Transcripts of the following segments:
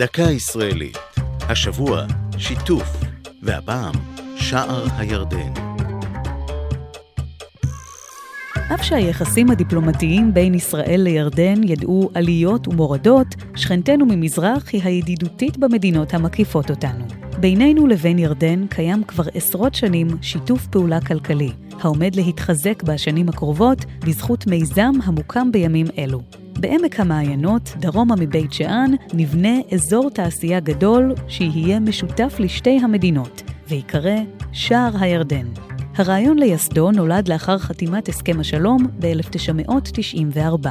דקה ישראלית. השבוע, שיתוף, והפעם, שער הירדן. אף שהיחסים הדיפלומטיים בין ישראל לירדן ידעו עליות ומורדות, שכנתנו ממזרח היא הידידותית במדינות המקיפות אותנו. בינינו לבין ירדן קיים כבר עשרות שנים שיתוף פעולה כלכלי, העומד להתחזק בשנים הקרובות בזכות מיזם המוקם בימים אלו. בעמק המעיינות, דרומה מבית שאן, נבנה אזור תעשייה גדול שיהיה משותף לשתי המדינות, ויקרא שער הירדן. הרעיון לייסדו נולד לאחר חתימת הסכם השלום ב-1994.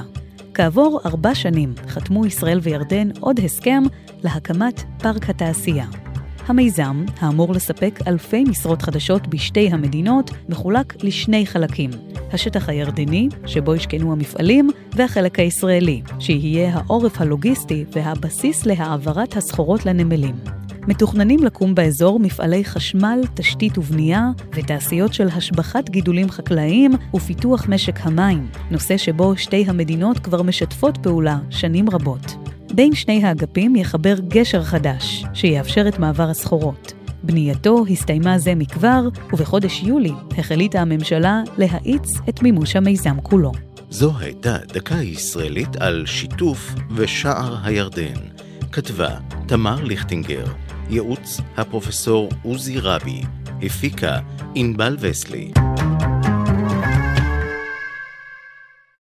כעבור ארבע שנים חתמו ישראל וירדן עוד הסכם להקמת פארק התעשייה. המיזם, האמור לספק אלפי משרות חדשות בשתי המדינות, מחולק לשני חלקים. השטח הירדני, שבו ישכנו המפעלים, והחלק הישראלי, שיהיה העורף הלוגיסטי והבסיס להעברת הסחורות לנמלים. מתוכננים לקום באזור מפעלי חשמל, תשתית ובנייה, ותעשיות של השבחת גידולים חקלאיים ופיתוח משק המים, נושא שבו שתי המדינות כבר משתפות פעולה שנים רבות. בין שני האגפים יחבר גשר חדש, שיאפשר את מעבר הסחורות. בנייתו הסתיימה זה מכבר, ובחודש יולי החליטה הממשלה להאיץ את מימוש המיזם כולו. זו הייתה דקה ישראלית על שיתוף ושער הירדן. כתבה תמר ליכטינגר, ייעוץ הפרופסור עוזי רבי, הפיקה ענבל וסלי.